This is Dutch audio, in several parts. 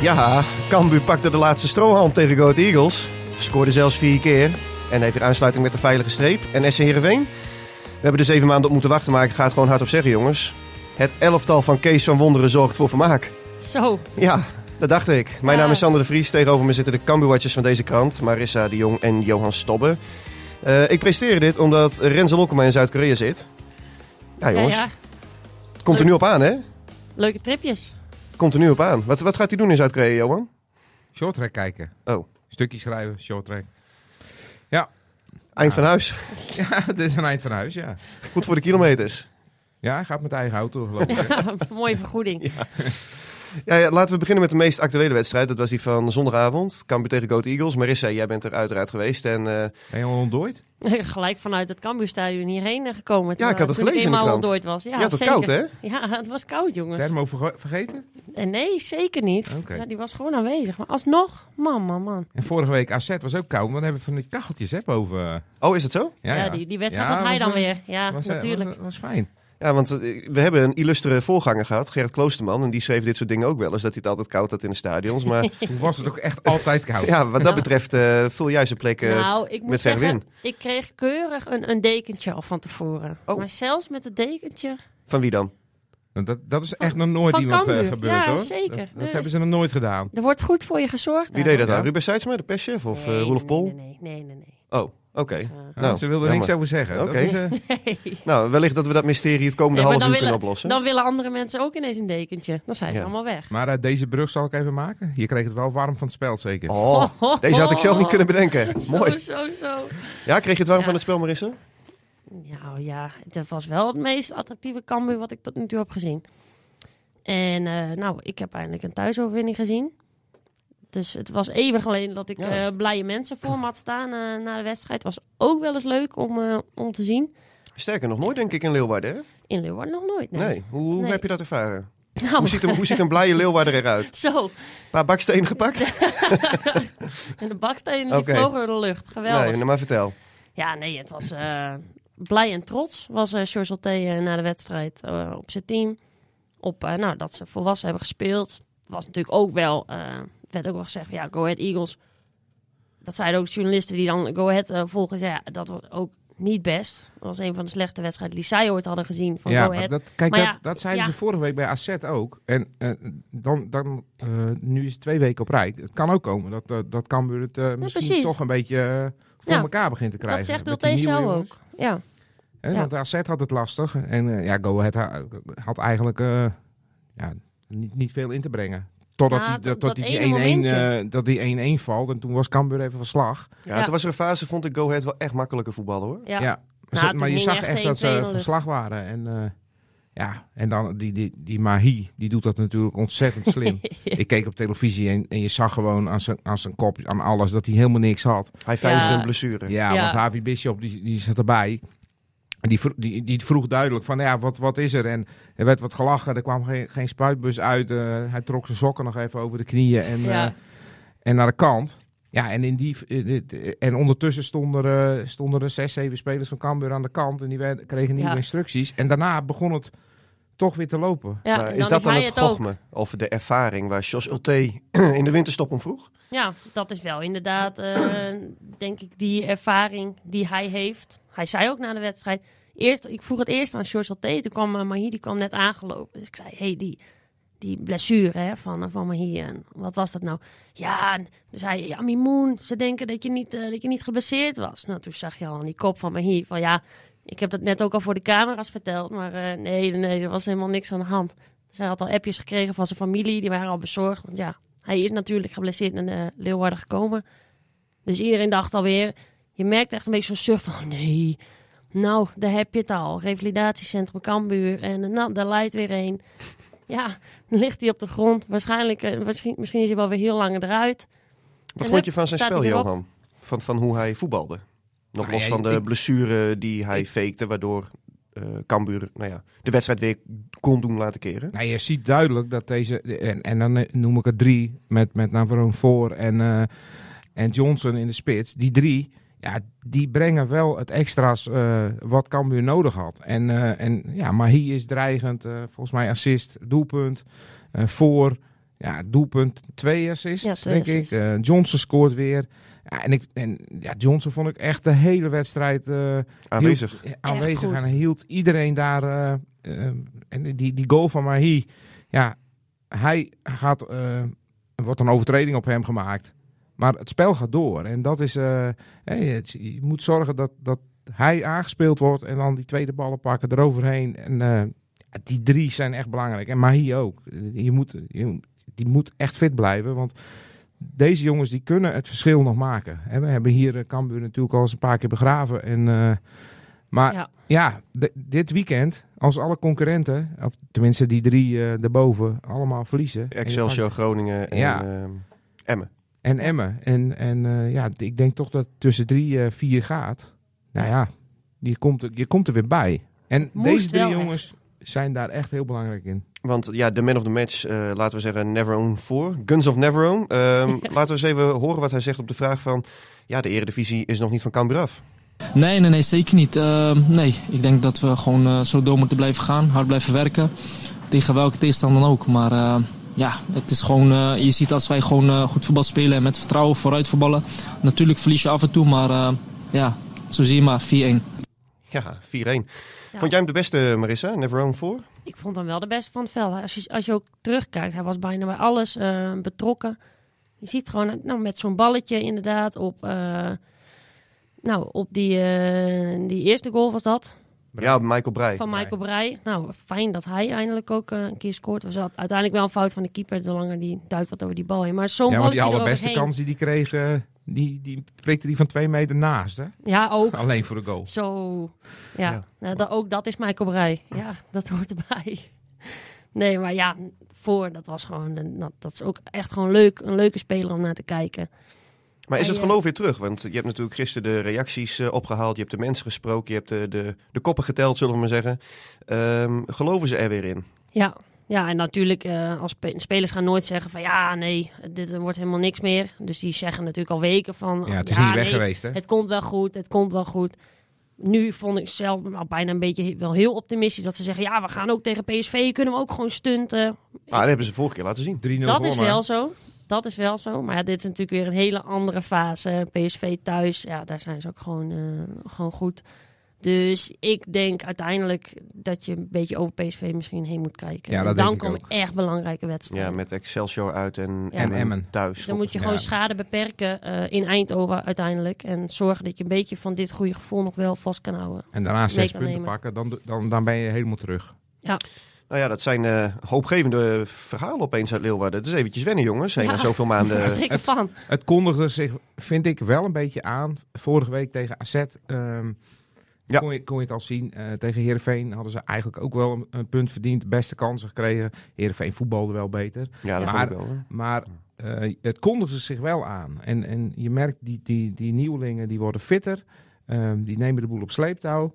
Ja, Cambuur pakte de laatste strohalm tegen Goat Eagles. Scoorde zelfs vier keer. En heeft weer aansluiting met de veilige streep. En SC Heerenveen? We hebben er zeven maanden op moeten wachten, maar ik ga het gewoon hardop zeggen, jongens. Het elftal van Kees van Wonderen zorgt voor vermaak. Zo. Ja, dat dacht ik. Mijn Ja. naam is Sander de Vries. Tegenover me zitten de Cambuurwatchers van deze krant. Marissa de Jong en Johan Stobbe. Eh, ik presteer dit omdat Renze Lokkema in Zuid-Korea zit. Ja, jongens. Ja, ja. Het komt er nu op aan, hè? Leuke tripjes. Komt er nu op aan. Wat, wat gaat hij doen in Zuid-Korea, Johan? Shorttrack kijken. Oh. Stukjes schrijven, shorttrack. Eind van huis. Ja, het is een eind van huis, ja. Goed voor de kilometers. Ja, hij gaat met eigen auto, geloof ik. Mooie vergoeding. Ja, ja, laten we beginnen met de meest actuele wedstrijd. Dat was die van zondagavond. Cambuur tegen Goat Eagles. Marissa, jij bent er uiteraard geweest. En eh, Ben je al ontdooid? Gelijk vanuit het Cambuurstadion hierheen eh, gekomen. Ja, ik had het gelezen in de eenmaal krant. ontdooid was. Ja, had het zeker. koud, hè? Ja, het was koud, jongens. Thermo verge- vergeten? En nee, zeker niet. Oké. Ja, die was gewoon aanwezig. Maar alsnog, man, man, man. En vorige week AZ was ook koud, want we hebben van die kacheltjes hè, boven. Oh, is het zo? Ja, Ja, ja. Die, die wedstrijd Ja, had hij was, dan eh, weer. Ja, was, eh, natuurlijk. Was, was fijn. Ja, want eh, we hebben een illustere voorganger gehad, Gerrit Kloosterman. En die schreef dit soort dingen ook wel eens, dat hij het altijd koud had in de stadions. Maar Toen was het ook echt altijd koud. ja, wat dat betreft eh, vul jij zijn plek. eh, nou, ik moet met zeggen, Verwin. ik kreeg keurig een, een dekentje al van tevoren. Oh. Maar zelfs met het dekentje... Van wie dan? Nou, Dat, dat is echt nog nooit iemand eh, Cambuur. gebeurd Ja, hoor. zeker. Dat, hebben ze nog nooit gedaan. Er wordt goed voor je gezorgd. Wie deed dat Ja. dan? Ruben Seidsma, de perschef? Of eh Nee, Rolf nee, Pol? Nee, nee, nee, nee. nee. Oh, oké. Ja, Nou, ze wilden er niks over zeggen. Dat Oké. is, eh, nee. Nou, wellicht dat we dat mysterie het komende Nee, half uur willen- kunnen oplossen. Dan willen andere mensen ook ineens een dekentje. Dan zijn ze Ja. allemaal weg. maar eh, deze brug zal ik even maken. Je kreeg het wel warm van het spel zeker. Oh, deze had ik zelf niet kunnen bedenken. Mooi. Zo, zo, zo. Ja, kreeg je het warm Ja. van het spel, Marissa? Ja, ja, dat was wel het meest attractieve Cambuur wat ik tot nu toe heb gezien. En eh, nou, ik heb eindelijk een thuisoverwinning gezien. Dus het was even geleden dat ik Ja. eh, blije mensen voor me had staan eh, na de wedstrijd. Het was ook wel eens leuk om, eh, om te zien. Sterker nog nooit, denk ik, in Leeuwarden, hè? In Leeuwarden nog nooit. Nee. Nee. Hoe, hoe Nee. heb je dat ervaren? Nou, Hoe ziet, een, hoe ziet een blije Leeuwarder eruit? zo. Een paar bakstenen gepakt? En de bakstenen die Oké. vlogen door de lucht. Geweldig. Nee, nou maar vertel. Ja, nee, het was eh, blij en trots. Was uh, George na de wedstrijd op zijn team. Op nou, dat ze volwassen hebben gespeeld. Het was natuurlijk ook wel, uh, werd ook wel gezegd, ja, Go Ahead Eagles. Dat zeiden ook journalisten die dan Go Ahead uh, volgen. Ja, dat was ook niet best. Dat was een van de slechtste wedstrijden die zij ooit hadden gezien van ja, Go Ahead. dat, kijk, Maar dat, ja, dat zeiden ja. ze vorige week bij AZ ook. En eh, dan, dan uh, nu is het twee weken op rij. Het kan ook komen dat, dat Cambuur het misschien toch een beetje voor elkaar begint te krijgen. dat zegt Ulte nieuwe jou ook. Ja. Ja. Want AZ had het lastig. En uh, ja, Go Ahead ha- had eigenlijk uh, ja, niet, niet veel in te brengen. Totdat Ja, die, dat- dat, die 1-1 momentje. eh, dat die 1-1 valt. En toen was Cambuur even van slag. Ja, Ja. toen was er een fase, vond ik Go Ahead wel echt makkelijke voetballen, hoor. Ja. Ja. Nou, maar je zag echt dat ze van slag waren. En, eh, ja, en dan die, die, die Mahi, die doet dat natuurlijk ontzettend slim. Ik keek op televisie en, en je zag gewoon aan zijn, aan zijn kop, aan alles, dat hij helemaal niks had. Hij Ja. een blessure. Ja, Ja. want Havi Bishop, die, die zat erbij. En die, die, die vroeg duidelijk van, ja, wat, wat is er? En er werd wat gelachen, er kwam geen, geen spuitbus uit. eh, hij trok zijn sokken nog even over de knieën en, Ja. eh, en naar de kant. Ja, en, in die, eh, en ondertussen stonden er, eh, stonden er zes, zeven spelers van Cambuur aan de kant. En die werden, kregen nieuwe Ja. instructies. En daarna begon het toch weer te lopen. Ja, is dat dan het gochme? Of de ervaring waar Jos Ulte in de winterstop om vroeg? Ja, dat is wel inderdaad, eh, denk ik, die ervaring die hij heeft. Hij zei ook na de wedstrijd. Eerst, ik vroeg het eerst aan George Salté. Toen kwam uh, Mahi, die kwam net aangelopen. Dus ik zei, hey, die, die blessure hè, van, van Mahi. En wat was dat nou? Ja, zei je, ja, Mimoen, ze denken dat je niet, eh, dat je niet geblesseerd was. Nou, toen zag je al aan die kop van Mahi van ja, ik heb dat net ook al voor de camera's verteld, maar eh, nee, nee, er was helemaal niks aan de hand. Hij had al appjes gekregen van zijn familie, die waren al bezorgd. Want ja, hij is natuurlijk geblesseerd naar de Leeuwarden gekomen. Dus iedereen dacht alweer, je merkt echt een beetje zo'n surf van, nee, nou, daar heb je het al. Revalidatiecentrum Cambuur en eh, nou, daar leidt weer een. Ja, dan ligt hij op de grond. Waarschijnlijk, eh, misschien, misschien is hij wel weer heel lang eruit. Wat En vond je van zijn spel. Johan? Van, van hoe hij voetbalde? Nog Nou los ja, van de ik- blessure die hij ik- fakte, waardoor eh Cambuur nou ja, de wedstrijd weer kon doen laten keren. Nou, je ziet duidelijk dat deze, en, en dan noem ik het drie, met, met Navarone voor en, eh, en Johnson in de spits. Die drie, ja, die brengen wel het extra's eh, wat Cambuur nodig had. En, eh, en ja, Mahi is dreigend, eh, volgens mij assist, doelpunt, eh, voor, ja, doelpunt, twee assists, Ja, twee denk assists. ik. Eh, Johnson scoort weer. Ja, en, ik, en ja, Johnson vond ik echt de hele wedstrijd eh, Aanwezig. hield- aanwezig en hij hield iedereen daar. en die, die goal van Mahi, ja, hij gaat, eh, er wordt een overtreding op hem gemaakt. Maar het spel gaat door. En dat is, eh, het- je moet zorgen dat, dat hij aangespeeld wordt en dan die tweede ballen pakken eroverheen. En eh, die drie zijn echt belangrijk. En Mahi ook. Je moet, je, die moet echt fit blijven, want deze jongens die kunnen het verschil nog maken. We hebben hier eh, Cambuur natuurlijk al eens een paar keer begraven. En, eh, maar ja, Ja. d- dit weekend, als alle concurrenten, of tenminste die drie eh daarboven, allemaal verliezen. Excelsior, pakt- Groningen en Ja. ehm, Emmen. En Emmen. En, en eh, ja, ik denk toch dat het tussen drie, eh, vier gaat. Nou ja, je komt, er, je komt er weer bij. En Moest deze drie jongens zijn daar echt heel belangrijk in. Want ja, de man of the match, eh, laten we zeggen, Neverone voor. Guns of Neverone. Ehm, Laten we eens even horen wat hij zegt op de vraag van... Ja, de eredivisie is nog niet van Cambuur af. Nee, nee, nee, zeker niet. Eh, nee, ik denk dat we gewoon zo door moeten blijven gaan. Hard blijven werken. Tegen welke tegenstander dan ook. Maar eh, ja, het is gewoon... eh, je ziet als wij gewoon eh, goed voetbal spelen en met vertrouwen vooruit voetballen. Natuurlijk verlies je af en toe, maar eh, ja, zo zie je maar 4-1. Ja, 4-1. Vond jij hem de beste, Marissa? Neverone voor? Ik vond hem wel de beste van het veld. Als je, als je ook terugkijkt, hij was bijna bij alles eh, betrokken. Je ziet gewoon nou, met zo'n balletje inderdaad op, eh, nou, op die, eh, die eerste goal was dat. Ja, Michael Breij. Van Michael Breij. Nou, fijn dat hij eindelijk ook eh, een keer scoort. Was dat uiteindelijk wel een fout van de keeper. De langer die duikt wat over die bal heen. Maar zo'n Ja, want die allerbeste kans die die kreeg, die, die prikte die van twee meter naast. Hè? Ja, ook. Alleen voor de goal. Zo, ja. Ja. Nou, dat, ook dat is Michael Breij. Ja, dat hoort erbij. Nee, maar ja, voor, dat was gewoon, een- dat, dat is ook echt gewoon leuk. Een leuke speler om naar te kijken. Maar is het geloof weer terug? Want je hebt natuurlijk gisteren de reacties eh, opgehaald. Je hebt de mensen gesproken. Je hebt de, de, de koppen geteld, zullen we maar zeggen. Ehm, geloven ze er weer in? Ja, ja en natuurlijk, eh, als spe- spelers gaan nooit zeggen van ja, nee, dit wordt helemaal niks meer. Dus die zeggen natuurlijk al weken van Ja, het is niet weg nee, geweest. Hè? Het komt wel goed, het komt wel goed. Nu vond ik zelf nou, bijna een beetje wel heel optimistisch dat ze zeggen: ja, we gaan ook tegen PSV, kunnen we ook gewoon stunten. Ah, dat hebben ze vorige keer laten zien. 3-0 Dat is wel zo. Dat is wel zo. Maar ja, dit is natuurlijk weer een hele andere fase. PSV thuis, ja, daar zijn ze ook gewoon, eh, gewoon goed. Dus ik denk uiteindelijk dat je een beetje over PSV misschien heen moet kijken. Ja, en dat dan denk ik komen ook. echt belangrijke wedstrijden. Ja, met Excelsior uit en, Ja. en Emmen. thuis. Dus dan moet je Ja. gewoon schade beperken eh, in Eindhoven uiteindelijk. En zorgen dat je een beetje van dit goede gevoel nog wel vast kan houden. En daarna zes punten nemen. pakken, dan, dan, dan ben je helemaal terug. Nou ja, dat zijn eh, hoopgevende verhalen opeens uit Leeuwarden. Het is eventjes wennen, jongens. Heen Ja. zoveel maanden. Zeker van. Het kondigde zich, vind ik, wel een beetje aan. Vorige week tegen AZ ehm, Ja. kon, je, kon je het al zien. Eh, tegen Heerenveen hadden ze eigenlijk ook wel een, een punt verdiend. Beste kansen gekregen. Heerenveen voetbalde wel beter. Ja, dat Maar- vond ik wel. hè. Maar eh, het kondigde zich wel aan. En, en je merkt, die, die, die nieuwelingen die worden fitter. Ehm, die nemen de boel op sleeptouw.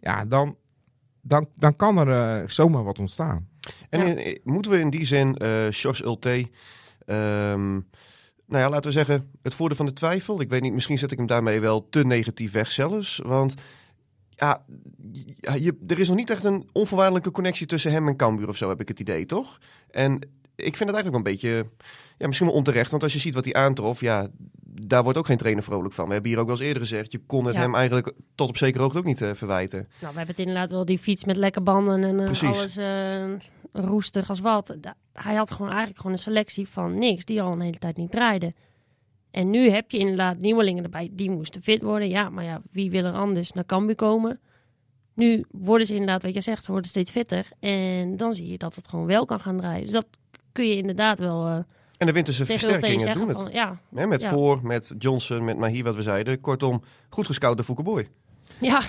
Ja, dan, dan, dan kan er eh, zomaar wat ontstaan. En Ja. in- moeten we in die zin, eh Sjors Ulte, ehm, nou ja, laten we zeggen, het voordeel van de twijfel. Ik weet niet, misschien zet ik hem daarmee wel te negatief weg zelfs. Want ja, ja, je, er is nog niet echt een onvoorwaardelijke connectie tussen hem en Cambuur of zo, heb ik het idee, toch? En ik vind het eigenlijk wel een beetje, ja, misschien wel onterecht. Want als je ziet wat hij aantrof, ja, daar wordt ook geen trainer vrolijk van. We hebben hier ook wel eens eerder gezegd, je kon het Ja. hem eigenlijk tot op zekere hoogte ook niet eh, verwijten. Nou, we hebben het inderdaad wel die fiets met lekke banden en eh, alles eh, roestig als wat. Da- Hij had gewoon eigenlijk gewoon een selectie van niks die al een hele tijd niet draaide. En nu heb je inderdaad nieuwelingen erbij, die moesten fit worden. Ja, maar ja, wie wil er anders naar Cambuur komen? Nu worden ze inderdaad, wat je zegt, ze worden steeds fitter. En dan zie je dat het gewoon wel kan gaan draaien. Dus dat kun je inderdaad wel eh En de winterse versterkingen doen het. Van, ja, met Ja. Voor, met Johnson, met Mahi, wat we zeiden. Kortom, goed gescout door Foukeboy. ja.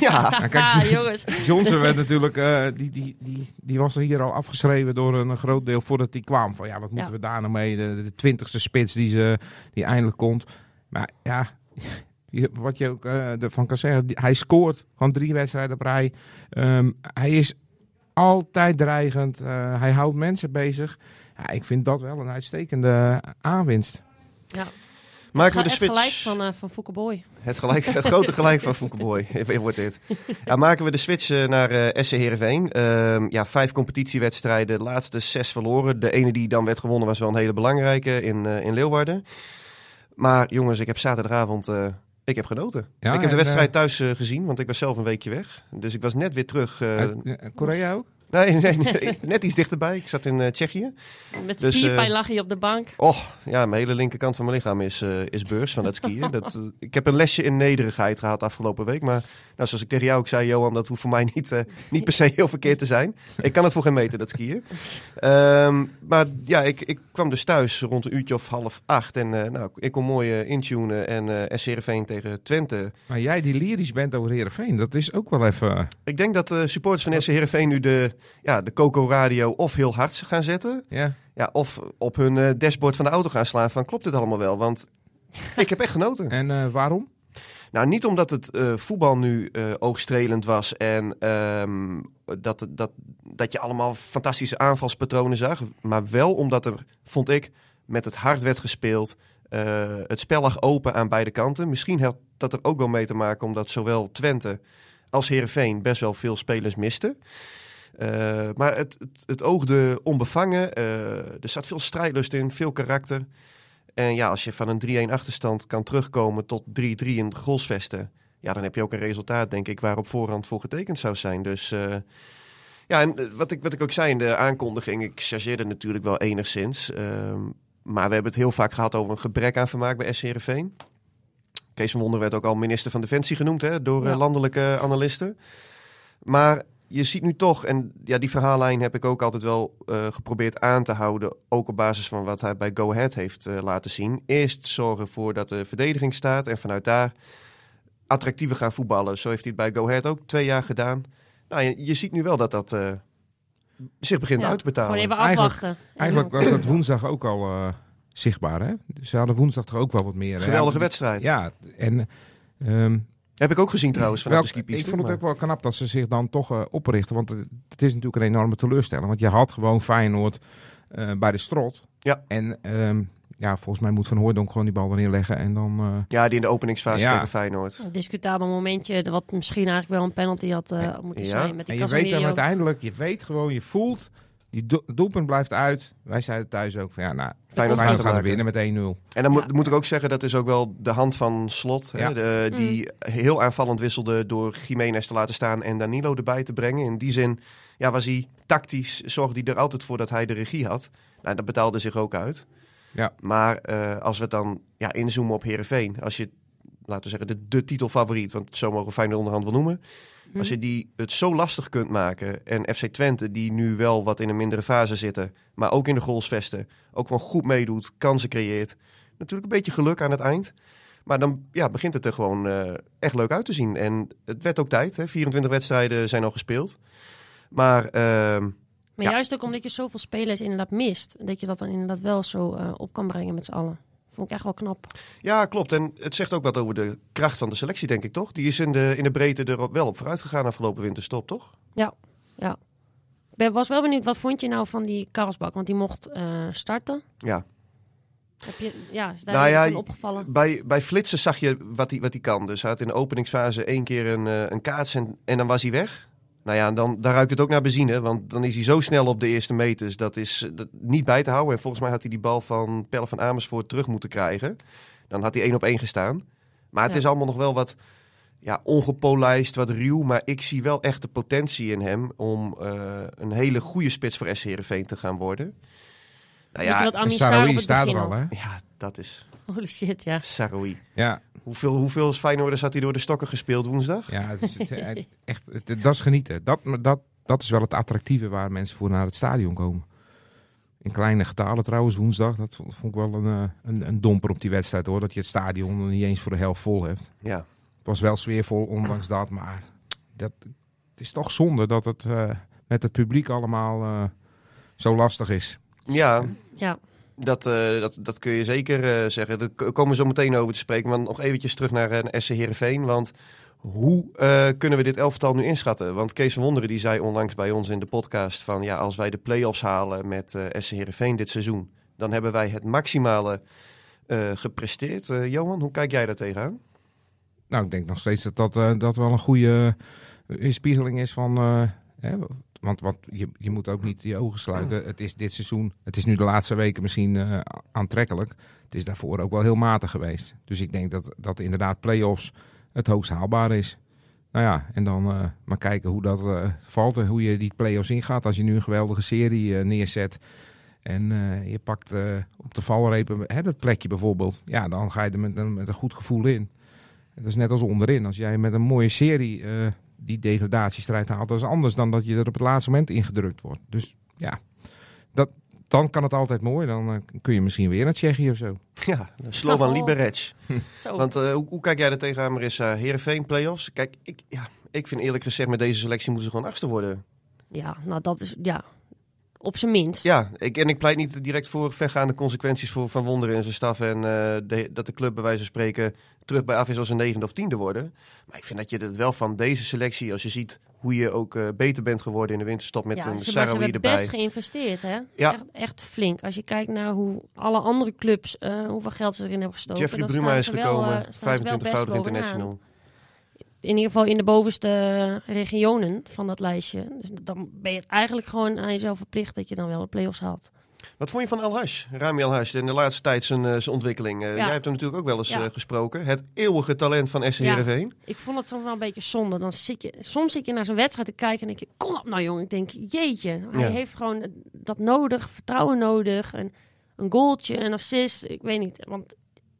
Ja, Nou, kijk, Ah, jongens. Johnson werd natuurlijk, eh, die, die, die, die was er hier al afgeschreven door een groot deel voordat hij kwam. Van ja, wat moeten Ja. we daar nou mee? De, de twintigste spits die, ze, die eindelijk komt. Maar ja, je- wat je ook eh, ervan kan zeggen, die- hij scoort gewoon drie wedstrijden op rij. Ehm, hij is altijd dreigend. Eh, hij houdt mensen bezig. Ja, ik vind dat wel een uitstekende aanwinst. Ja. maken we Het de ge- het switch. gelijk van, eh van Foukeboy. Het, gelijk, het grote gelijk van Foukeboy wordt dit. Ja, maken we de switch eh, naar eh SC Heerenveen. Ehm, ja, vijf competitiewedstrijden, de laatste zes verloren. De ene die dan werd gewonnen was wel een hele belangrijke in, eh, in Leeuwarden. Maar jongens, ik heb zaterdagavond... eh, ik heb genoten. Ja, ik heb de wedstrijd thuis eh, gezien, want ik was zelf een weekje weg. Dus ik was net weer terug. eh, eh, Korea ook? Nee, nee, nee, net iets dichterbij. Ik zat in eh, Tsjechië. Met Dus, spierpijn eh, lag hij op de bank. Oh, ja, mijn hele linkerkant van mijn lichaam is, eh, is beurs van het skiën. Dat, ik heb een lesje in nederigheid gehad afgelopen week. Maar nou, zoals ik tegen jou ook zei, Johan, dat hoeft voor mij niet, eh, niet per se heel verkeerd te zijn. Ik kan het voor geen meter, dat skiën. Ehm, maar ja, ik, ik kwam dus thuis rond een uurtje of half acht. En eh, nou, ik kon mooi intunen en eh SC Heerenveen tegen Twente. Maar jij die lyrisch bent over Heerenveen, dat is ook wel even... Ik denk dat de supporters van SC Heerenveen nu de, ja, de Coco Radio of heel hard gaan zetten. Ja. Ja, of op hun eh, dashboard van de auto gaan slaan van klopt dit allemaal wel? Want ik heb echt genoten. En eh, waarom? Nou, niet omdat het eh, voetbal nu eh, oogstrelend was en ehm, dat, dat, dat je allemaal fantastische aanvalspatronen zag. Maar wel omdat er, vond ik, met het hard werd gespeeld. eh, het spel lag open aan beide kanten. Misschien had dat er ook wel mee te maken omdat zowel Twente als Heerenveen best wel veel spelers misten. Eh, maar het, het, het oogde onbevangen. eh, er zat veel strijdlust in, veel karakter. En ja, als je van een 3-1 achterstand kan terugkomen tot 3-3 in de goalsvesten... ja, dan heb je ook een resultaat, denk ik, waar op voorhand voor getekend zou zijn. Dus eh, ja, en wat ik, wat ik ook zei in de aankondiging... ik chargeerde natuurlijk wel enigszins... ehm, maar we hebben het heel vaak gehad over een gebrek aan vermaak bij SC Heerenveen. Kees van Wonder werd ook al minister van Defensie genoemd hè, door Ja. landelijke analisten. Maar je ziet nu toch, en ja, die verhaallijn heb ik ook altijd wel eh, geprobeerd aan te houden. Ook op basis van wat hij bij Go Ahead heeft eh, laten zien. Eerst zorgen voor dat de verdediging staat en vanuit daar attractiever gaan voetballen. Zo heeft hij het bij Go Ahead ook twee jaar gedaan. Nou, je, je ziet nu wel dat dat eh, zich begint Ja, uit te betalen. Gewoon even Eigenlijk- afwachten. En Eigenlijk dan- was dat woensdag ook al eh, zichtbaar, hè? Ze hadden woensdag toch ook wel wat meer. hè? Geweldige wedstrijd. Ja, en ehm, Heb ik ook gezien trouwens vanaf wel, de skipiste. ik vond het maar- ook wel knap dat ze zich dan toch eh, oprichten. Want het, het is natuurlijk een enorme teleurstelling. Want je had gewoon Feyenoord eh, bij de strot. Ja. En ehm, ja, volgens mij moet Van Hooijdonk gewoon die bal erin leggen. En dan... eh, Ja, die in de openingsfase Ja. tegen Feyenoord. Een discutabel momentje, wat misschien eigenlijk wel een penalty had eh, moeten Ja. zijn met die En je weet dan uiteindelijk, je weet gewoon, je voelt, die do- doelpunt blijft uit. Wij zeiden thuis ook van ja, nou, Feyenoord, gaat er winnen met 1-0. En dan Ja. moet, moet ik ook zeggen, dat is ook wel de hand van Slot. Hè, Ja. de- die heel aanvallend wisselde door Jiménez te laten staan en Danilo erbij te brengen. In die zin ja, was hij tactisch, zorgde hij er altijd voor dat hij de regie had. Nou, dat betaalde zich ook uit. Ja. Maar eh, als we dan ja, inzoomen op Herenveen, als je, laten we zeggen, de, de titelfavoriet, want zo mogen we Feyenoord onderhand wel noemen. Als je die het zo lastig kunt maken en FC Twente, die nu wel wat in een mindere fase zitten, maar ook in de goalsvesten, ook wel goed meedoet, kansen creëert. Natuurlijk een beetje geluk aan het eind. Maar dan ja, begint het er gewoon eh, echt leuk uit te zien. En het werd ook tijd. Hè? 24 wedstrijden zijn al gespeeld. Maar ehm, Maar Ja. juist ook omdat je zoveel spelers inderdaad mist, dat je dat dan inderdaad wel zo eh, op kan brengen met z'n allen. Vond ik echt wel knap. ja, klopt. En het zegt ook wat over de kracht van de selectie, denk ik toch? Die is in de, in de breedte er wel op vooruit gegaan afgelopen winterstop, toch? Ik ben- was wel benieuwd, wat vond je nou van die Karlsbak? Want die mocht eh, starten. Ja. Heb je, ja, is daar Nou ja, opgevallen? Bij, bij Flitsen zag je wat hij wat hij kan. Dus hij had in de openingsfase één keer een, eh, een kaats en, en dan was hij weg. Nou ja, en dan, dan ruikt het ook naar benzine. Want dan is hij zo snel op de eerste meters. Dat is eh, dat, niet bij te houden. En volgens mij had hij die bal van Pelle van Amersfoort terug moeten krijgen. Dan had hij één op één gestaan. Maar het Ja. is allemaal nog wel wat... ja, ongepolijst, wat ruw. Maar ik zie wel echt de potentie in hem om eh, een hele goede spits voor SC Heerenveen te gaan worden. Nou ja, Saroui staat er al, hè? ja, dat is Holy shit, ja. Saroui. Ja, Hoeveel, hoeveel Feyenoorders had hij door de stokken gespeeld woensdag? ja het is, het- echt, het- dat is genieten. Dat, maar dat, dat is wel het attractieve waar mensen voor naar het stadion komen. In kleine getalen trouwens, woensdag. Dat vond vond ik wel een, eh, een, een domper op die wedstrijd hoor. Dat je het stadion niet eens voor de helft vol hebt. Ja, Het was wel sfeervol, ondanks dat. Maar dat, het is toch zonde dat het eh, met het publiek allemaal eh, zo lastig is. ja Ja, dat, eh, dat, dat kun je zeker eh, zeggen. Daar komen we zo meteen over te spreken. Maar nog eventjes terug naar uh, SC Heerenveen. Want hoe eh, kunnen we dit elftal nu inschatten? Want Kees Wonderen die zei onlangs bij ons in de podcast van... ja, als wij de play-offs halen met eh SC Heerenveen dit seizoen... dan hebben wij het maximale eh, gepresteerd. Eh, Johan, hoe kijk jij daar tegenaan? Nou, ik denk nog steeds dat dat, eh, dat wel een goede eh, weerspiegeling is van... eh, hè, want wat, je, je moet ook niet je ogen sluiten. Het is dit seizoen, het is nu de laatste weken misschien eh, aantrekkelijk. Het is daarvoor ook wel heel matig geweest. Dus ik denk dat, dat inderdaad play-offs het hoogst haalbaar is. Nou ja, en dan eh, maar kijken hoe dat eh, valt en hoe je die play-offs ingaat. Als je nu een geweldige serie neerzet en je pakt op de valrepen hè, dat plekje bijvoorbeeld. Ja, dan ga je er met, een- met een goed gevoel in. Dat is net als onderin. Als jij met een mooie serie die degradatiestrijd haalt, dat is anders dan dat je er op het laatste moment ingedrukt wordt. Dus ja, dat, dan kan het altijd mooi. Dan eh, kun je misschien weer naar Tsjechië of zo. Ja, Slovan Oh. Liberec. zo. Want eh, hoe, hoe kijk jij er tegenaan, Marissa? Heerenveen, play-offs? Kijk, ik, ja, ik vind eerlijk gezegd met deze selectie moeten ze gewoon achtste worden. Ja, nou dat is, ja, op zijn minst. Ja, ik, en ik pleit niet direct voor vergaande consequenties voor Van Wonderen en zijn staf. En eh, de- dat de club bij wijze van spreken terug bij af is als een negende of tiende worden. Maar ik vind dat je het wel van deze selectie, als je ziet hoe je ook eh, beter bent geworden in de winterstop met ja, een ze, maar ze Sarawi hebben erbij. best geïnvesteerd, hè? Ja. Echt, echt flink. Als je kijkt naar hoe alle andere clubs, eh, hoeveel geld ze erin hebben gestoken. Jeffrey Bruma is gekomen, eh, staan ze wel best 25-voudig bovenaan. international. In ieder geval in de bovenste regionen van dat lijstje. Dus dan ben je eigenlijk gewoon aan jezelf verplicht dat je dan wel de play-offs haalt. Wat vond je van Al Hash, Rami Al Hash, in de laatste tijd zijn, eh, zijn ontwikkeling? Eh, Ja. Jij hebt hem natuurlijk ook wel eens Ja. eh, gesproken. Het eeuwige talent van SC Ja. Heerenveen. Ik vond het soms wel een beetje zonde. Dan zit je, soms zit je naar zo'n wedstrijd te kijken en denk je, kom op nou jongen. Ik denk, jeetje, hij Ja. heeft gewoon dat nodig, vertrouwen nodig. En een goaltje, een assist, ik weet niet. Want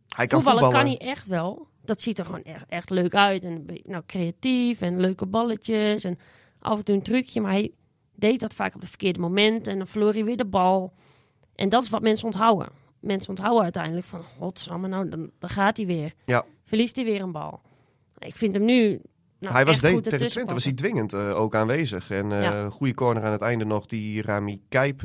Hij kan voetballen voetballen. kan hij echt wel. Dat ziet er gewoon echt, echt leuk uit. En nou, creatief en leuke balletjes. En af en toe een trucje. Maar hij deed dat vaak op het verkeerde moment. En dan verloor hij weer de bal. En dat is wat mensen onthouden. Mensen onthouden uiteindelijk van... Godsamme, nou, dan, dan gaat hij weer. Ja. Verliest hij weer een bal. Ik vind hem nu... Nou, hij was tegen Twente was hij passen. dwingend eh, ook aanwezig. En eh Ja. goede corner aan het einde nog die Rami Kijp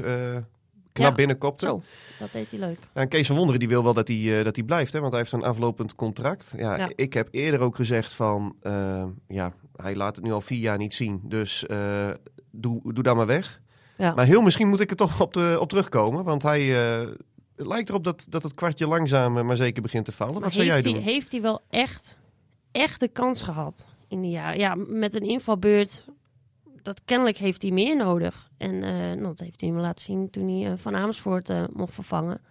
knap Ja, binnenkopte. Zo, dat deed hij leuk. En Kees van Wonderen die wil wel dat hij, eh, dat hij blijft, hè, want hij heeft een aflopend contract. Ja, Ja. Ik heb eerder ook gezegd van, eh, ja, hij laat het nu al vier jaar niet zien. Dus eh, doe, doe dan maar weg. Ja. Maar heel misschien moet ik er toch op, de, op terugkomen, want hij... het lijkt erop dat, dat het kwartje langzaam maar zeker begint te vallen. Maar Wat zou jij doen? hij, heeft hij wel echt, echt de kans gehad in die jaren? Ja, met een invalbeurt, dat kennelijk heeft hij meer nodig. En eh, nou, dat heeft hij me laten zien toen hij eh, Van Amersfoort eh, mocht vervangen.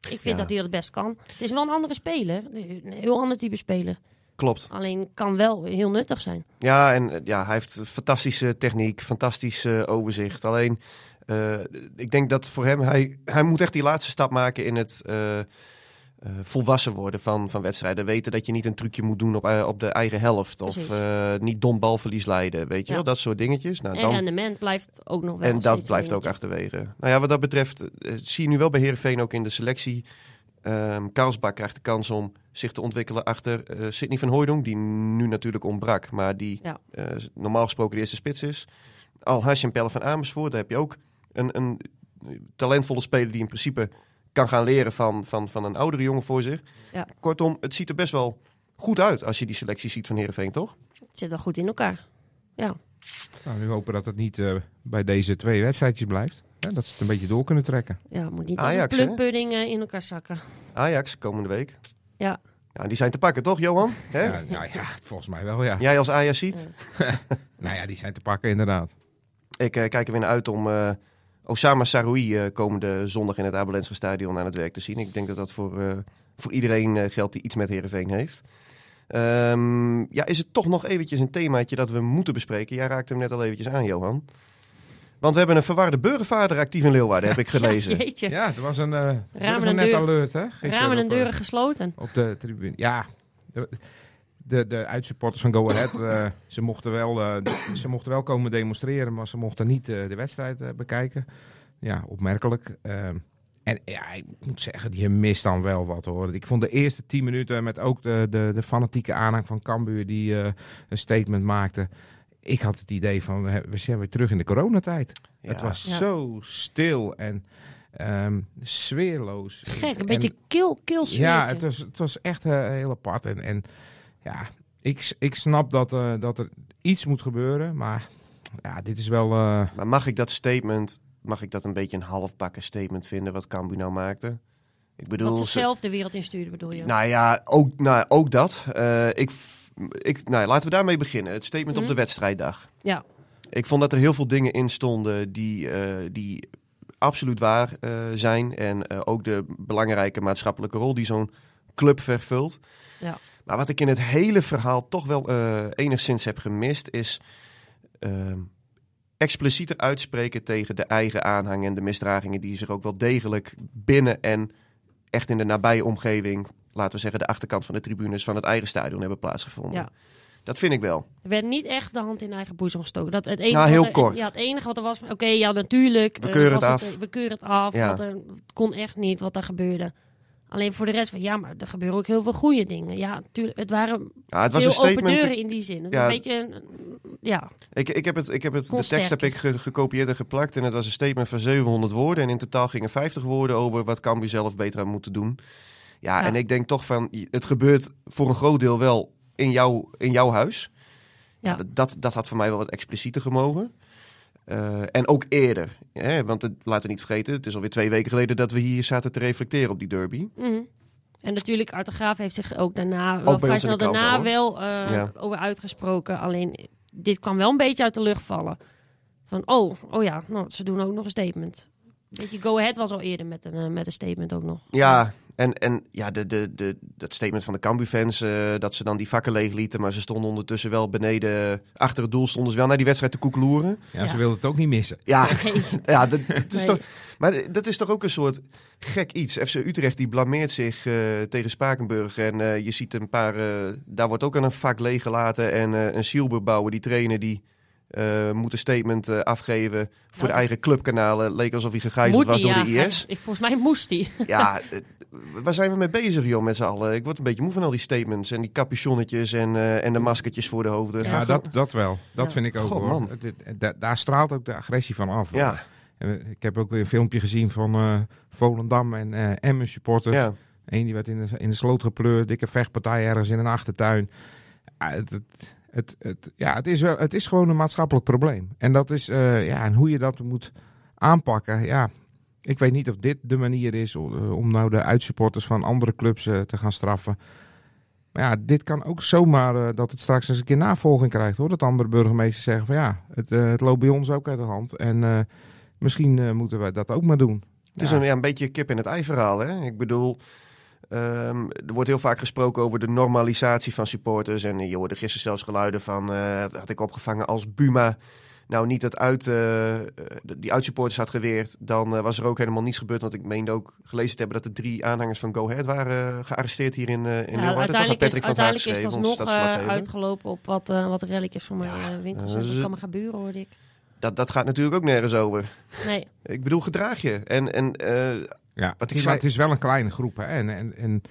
Ik vind Ja. dat hij dat best kan. Het is wel een andere speler. Een heel ander type speler. Klopt. Alleen kan wel heel nuttig zijn. Ja, en ja, hij heeft fantastische techniek, fantastisch eh, overzicht. Alleen, eh, ik denk dat voor hem, hij, hij moet echt die laatste stap maken in het eh, volwassen worden van, van wedstrijden. Weten dat je niet een trucje moet doen op, eh, op de eigen helft. Of eh, niet dom balverlies leiden, weet je Ja. wel. Dat soort dingetjes. Nou, en dan, rendement blijft ook nog wel. en dat blijft ook achterwege. Nou ja, wat dat betreft zie je nu wel bij Heerenveen ook in de selectie. Ehm Karlsbak krijgt de kans om zich te ontwikkelen achter Sidney van Hooijdonk, die nu natuurlijk ontbrak, maar die Ja. normaal gesproken de eerste spits is. Al Hash en Pelle van Amersfoort, daar heb je ook een, een talentvolle speler die in principe kan gaan leren van, van, van een oudere jongen voor zich. Ja. Kortom, het ziet er best wel goed uit als je die selectie ziet van Heerenveen, toch? Het zit wel goed in elkaar. Ja. Nou, we hopen dat het niet eh, bij deze twee wedstrijdjes blijft. Hè, dat ze het een beetje door kunnen trekken. Ja, moet niet Ajax, als een eh, in elkaar zakken. Ajax, komende week. Ja. Nou, die zijn te pakken, toch, Johan? Hè? Ja, nou ja, volgens mij wel, ja. Jij als Ajax ziet. Nou ja, die zijn te pakken inderdaad. Ik eh, kijk er weer naar uit om eh, Osama Saroui eh, komende zondag in het Abelense Stadion aan het werk te zien. Ik denk dat dat voor, eh, voor iedereen eh, geldt die iets met Heerenveen heeft. Ehm, ja, is het toch nog eventjes een themaatje dat we moeten bespreken? Jij raakte hem net al eventjes aan, Johan. Want we hebben een verwarde burgervader actief in Leeuwarden, heb ik gelezen. Ja, jeetje. Ja, er was een uh, Ramen en net deur- alert, hè? gisteren Ramen en op, deuren gesloten. op de tribune. Ja, de, de, uitsupporters van Go Ahead, eh, ze, mochten wel, eh, ze mochten wel komen demonstreren, maar ze mochten niet eh, de wedstrijd eh, bekijken. Ja, opmerkelijk. Ehm, en ja, ik moet zeggen, die mist dan wel wat hoor. Ik vond de eerste tien minuten met ook de, de, de fanatieke aanhang van Cambuur die eh, een statement maakte. Ik had het idee van, we we zijn weer terug in de coronatijd. Ja. Het was Ja. zo stil en ehm, sfeerloos. Gek, een En- beetje kil, kil ja, het was, het was echt heel apart. En, en ja, ik, ik snap dat, eh, dat er iets moet gebeuren. Maar ja, dit is wel... eh, Maar mag ik dat statement, mag ik dat een beetje een halfbakken statement vinden wat Cambuur nou maakte? Ik bedoel, Wat ze ze- zelf de wereld instuurden, bedoel je? Nou ja, ook, nou, ook dat. Eh, ik, ik, nou, laten we daarmee beginnen. Het statement op Mhm. de wedstrijddag. Ja. Ik vond dat er heel veel dingen in stonden die, eh, die absoluut waar eh, zijn. En eh, ook de belangrijke maatschappelijke rol die zo'n club vervult. Ja. Maar wat ik in het hele verhaal toch wel eh, enigszins heb gemist, is ehm explicieter uitspreken tegen de eigen aanhang en de misdragingen die zich ook wel degelijk binnen en echt in de nabije omgeving, laten we zeggen de achterkant van de tribunes van het eigen stadion hebben plaatsgevonden. Ja. Dat vind ik wel. Er werd niet echt de hand in eigen boezem gestoken. Dat het enige Nou, heel er- kort. Ja, het enige wat er was oké, ja, natuurlijk. We eh, keuren was het af. eh, we keuren het af. Ja. want er, het kon echt niet wat er gebeurde. Alleen voor de rest van, ja, maar er gebeuren ook heel veel goede dingen. Ja, natuurlijk. Het waren Ja, het was veel een statement. open deuren in die zin. Het Ja. Een beetje, ja, Ik, ik heb het, ik heb het, de tekst heb ik ge- gekopieerd en geplakt. En het was een statement van 700 woorden. En in totaal gingen 50 woorden over wat Cambuur zelf beter aan moeten doen. Ja, Ja. en ik denk toch van, het gebeurt voor een groot deel wel in, jou, in jouw huis. Ja. Dat, dat had voor mij wel wat explicieter gemogen. Eh, en ook eerder. Hè? Want het, laten we niet vergeten, het is alweer twee weken geleden dat we hier zaten te reflecteren op die derby. Mhm. En natuurlijk, Art de Graaf heeft zich ook daarna, wel vrij snel daarna hoor. wel eh, Ja. over uitgesproken. Alleen, dit kwam wel een beetje uit de lucht vallen. Van, oh, oh ja, nou, ze doen ook nog een statement. Weet je, Go Ahead was al eerder met een, eh, met een statement ook nog. Ja, en, en ja, de, de, de, dat statement van de Cambuur-fans, eh, dat ze dan die vakken leeg lieten. Maar ze stonden ondertussen wel beneden, achter het doel stonden ze wel naar die wedstrijd te koekeloeren. ja, ze wilden het ook niet missen. Ja, Nee. ja dat, dat is Nee. toch, maar dat is toch ook een soort gek iets. FC Utrecht die blameert zich eh, tegen Spakenburg. En eh, je ziet een paar, eh, daar wordt ook aan een vak leeggelaten. En eh, een Sielbouwer, die trainer, die eh, moet een statement eh, afgeven voor Nou, de eigen clubkanalen. Leek alsof hij gegijzeld was door ja. de IS. Ik, volgens mij moest hij. Ja, waar zijn we mee bezig, joh, met z'n allen? Ik word een beetje moe van al die statements en die capuchonnetjes en, eh, en de maskertjes voor de hoofden. Ja, dat, dat wel. Dat Ja. vind ik ook God, hoor. da- daar straalt ook de agressie van af. hoor. Ja, En Ik heb ook weer een filmpje gezien van eh, Volendam en eh Emmen supporters. ja. Eén die werd in de, in de sloot gepleurd, dikke vechtpartij ergens in een achtertuin. Ja, het, het, het, het- ja, het, is wel, het is gewoon een maatschappelijk probleem. En, dat is, eh, ja, en hoe je dat moet aanpakken, ja, ik weet niet of dit de manier is om, eh, om nou de uitsupporters van andere clubs eh, te gaan straffen. Maar ja, dit kan ook zomaar eh, dat het straks eens een keer navolging krijgt hoor. Dat andere burgemeesters zeggen van ja, het, het loopt bij ons ook uit de hand. En misschien moeten we dat ook maar doen. Het is een, ja, een beetje kip in het ei verhaal. Hè? Ik bedoel, ehm, er wordt heel vaak gesproken over de normalisatie van supporters. En je hoorde gisteren zelfs geluiden van, dat had ik opgevangen als Buma nou niet het uit, eh, eh, die uitsupporters had geweerd, dan eh, was er ook helemaal niets gebeurd. Want ik meende ook gelezen te hebben dat er drie aanhangers van Go Ahead waren gearresteerd hier in, eh in Ja, Leeuwarden. Toch had uiteindelijk is, van uiteindelijk is dat nog uitgelopen op wat, wat relletjes van mijn Ja, winkels. dat is- dat me gaan buren, hoorde ik. Dat, dat gaat natuurlijk ook nergens over. Nee, Ik bedoel, gedraag je. En, en eh, Ja, Wat ik zei- het is wel een kleine groep. Hè? En, en, en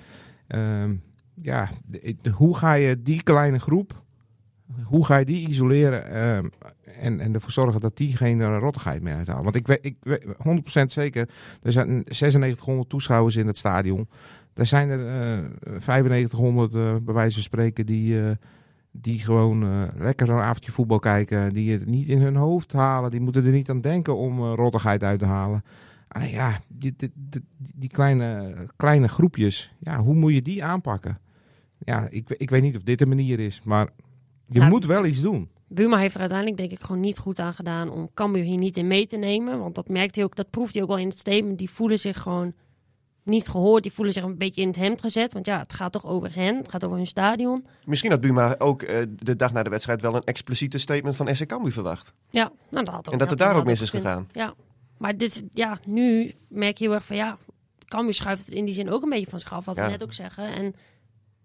ehm, ja, de- de- hoe ga je die kleine groep, hoe ga je die isoleren ehm, en, en ervoor zorgen dat die geen eh, rottigheid meer uithalen? Want ik weet, ik weet 100% zeker, er zijn 9600 toeschouwers in het stadion. Er zijn er eh 9500 eh, bij wijze van spreken die, eh, die gewoon eh, lekker een avondje voetbal kijken. Die het niet in hun hoofd halen. Die moeten er niet aan denken om eh, rottigheid uit te halen. Ja, die, die, die, die kleine, kleine groepjes, ja, hoe moet je die aanpakken? Ja, ik, ik weet niet of dit de manier is, maar je Ja. moet wel iets doen. Buma heeft er uiteindelijk denk ik gewoon niet goed aan gedaan om Cambuur hier niet in mee te nemen. Want dat merkt hij ook, dat proeft hij ook wel in het statement. Die voelen zich gewoon niet gehoord. Die voelen zich een beetje in het hemd gezet. Want ja, het gaat toch over hen. Het gaat over hun stadion. Misschien had Buma ook eh, de dag na de wedstrijd wel een expliciete statement van SC Cambuur verwacht. Ja, nou, dat had ook, En dat het daar ook mis is gegaan. Ja, maar dit, ja, nu merk je heel erg van ja, Cambuur schuift het in die zin ook een beetje van zich af. Wat Ja. we net ook zeggen. En,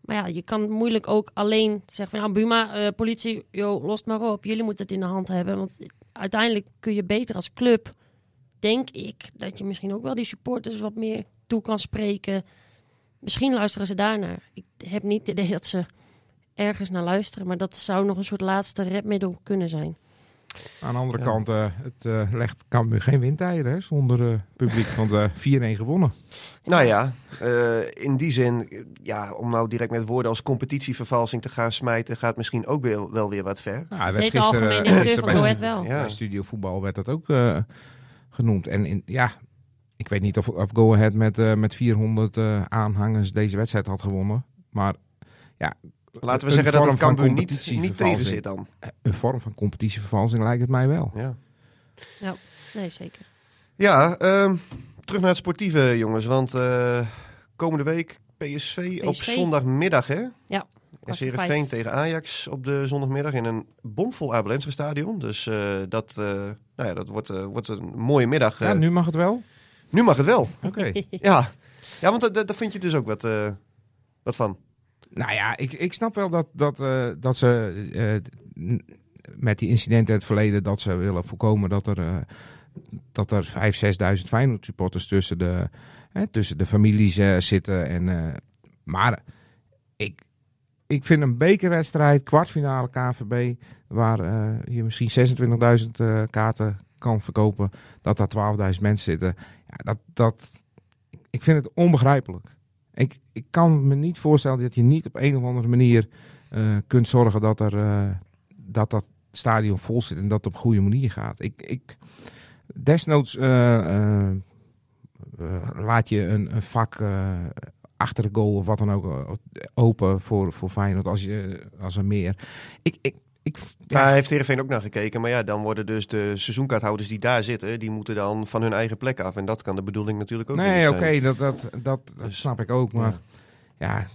maar ja, je kan moeilijk ook alleen zeggen van ja, Buma, eh, politie, joh, lost maar op. Jullie moeten het in de hand hebben. Want uiteindelijk kun je beter als club, denk ik, dat je misschien ook wel die supporters wat meer toe kan spreken. Misschien luisteren ze daarnaar. Ik heb niet het idee dat ze ergens naar luisteren. Maar dat zou nog een soort laatste redmiddel kunnen zijn. Aan de andere Ja. kant, eh, het eh, legt Cambuur geen windeieren hè, zonder eh, publiek. Want eh 4-1 gewonnen. Nou ja, eh, in die zin, ja, om nou direct met woorden als competitievervalsing te gaan smijten, gaat misschien ook weer, wel weer wat ver. Nou, algemene directeur van bij, Go Ahead wel. Ja. bij Studio Voetbal werd dat ook eh, genoemd. En in, ja, ik weet niet of, of Go Ahead met, eh, met 400 eh, aanhangers deze wedstrijd had gewonnen. Maar Laten we zeggen dat het Cambuur niet, niet tegen zit dan. een vorm van competitievervalsing lijkt het mij wel. Ja, Nee, zeker. ja ehm, terug naar het sportieve jongens, want eh, komende week PSV, op zondagmiddag hè? Ja, En kwart voor Heerenveen tegen Ajax op de zondagmiddag in een bomvol Abelense stadion. Dus eh, dat, eh, nou ja, dat wordt, eh, wordt een mooie middag. Ja, eh. nu mag het wel. Nu mag het wel. Oké. Ja, ja want daar vind je dus ook wat, eh, wat van. Nou ja, ik, ik snap wel dat, dat, eh, dat ze eh, met die incidenten in het verleden... dat ze willen voorkomen dat er, eh, dat er 5.000, 6.000 Feyenoord supporters tussen de, tussen de families zitten. En, maar ik, ik vind een bekerwedstrijd, kwartfinale KVB... waar je misschien 26.000 eh, kaarten kan verkopen... dat daar 12.000 mensen zitten. Ja, dat, dat, ik vind het onbegrijpelijk. Ik, ik kan me niet voorstellen dat je niet op een of andere manier eh, kunt zorgen dat, er, eh, dat dat stadion vol zit en dat het op goede manier gaat. Ik, ik, desnoods eh, laat je een, een vak achter de goal of wat dan ook open voor, voor Feyenoord als, je, als er meer. Ik, ik, ik, Daar heeft Heerenveen ook naar gekeken. Maar ja, dan worden dus de seizoenkaarthouders die daar zitten... die moeten dan van hun eigen plek af. En dat kan de bedoeling natuurlijk ook nee, niet oké, zijn. dat, dat, dat, dat Dus- snap ik ook. Maar ja.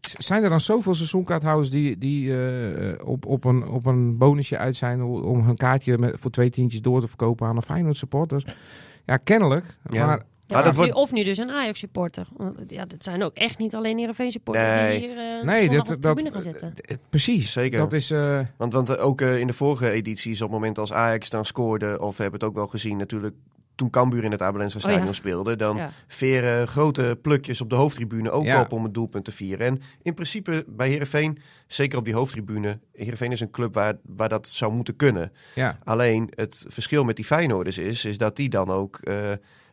zijn er dan zoveel seizoenkaarthouders die, die eh, op, op, een, op een bonusje uit zijn om- om hun kaartje met, voor twee tientjes door te verkopen aan een Feyenoord supporter? Ja, kennelijk. Ja. Maar Ja, Maar dat of, nu, wordt- of nu dus een Ajax supporter. Want, Ja, dat zijn ook echt niet alleen Heerenveen supporters Nee. die hier eh nee, dat, op de dat, tribune gaan zitten. eh, precies. Zeker. Dat is. eh, Want, want eh, ook eh, in de vorige edities, op het moment als Ajax dan scoorde... of we hebben het ook wel gezien natuurlijk... toen Cambuur in het Abelense Oh, stadion ja. speelde... dan Ja. veren grote plukjes op de hoofdtribune ook Ja. op om het doelpunt te vieren. En in principe bij Heerenveen, zeker op die hoofdtribune... Heerenveen is een club waar, waar dat zou moeten kunnen. ja. Alleen het verschil met die Feyenoorders is, is dat die dan ook eh,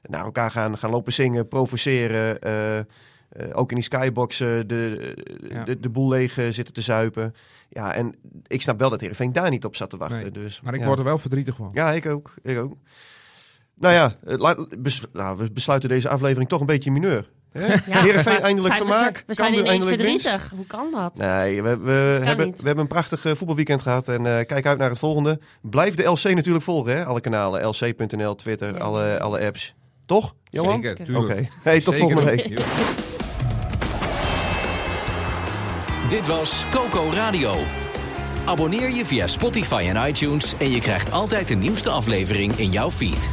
naar elkaar gaan, gaan lopen zingen, provoceren. eh, eh, ook in die skyboxen de, Ja. de, de boel leeg eh, zitten te zuipen. Ja, en ik snap wel dat Heerenveen daar niet op zat te wachten. Nee, Dus, Maar ik ja. word er wel verdrietig van. Ja, ik ook. Ik ook. Nou ja, laat- bes- nou, we besluiten deze aflevering toch een beetje mineur. Hè? Ja. Heerenveen eindelijk Zijn we- vermaak. We zijn ineens winst. verdrietig. Hoe kan dat? Nee, we, we, hebben, niet. we hebben een prachtig voetbalweekend gehad. En eh, kijk uit naar het volgende. Blijf de LC natuurlijk volgen, hè? Alle kanalen. LC.nl, Twitter, Ja. alle, alle apps. Toch, Johan? Zeker, Oké. Hey, tot Zeker volgende week. Dit was Coco Radio. Abonneer je via Spotify en iTunes en je krijgt altijd de nieuwste aflevering in jouw feed.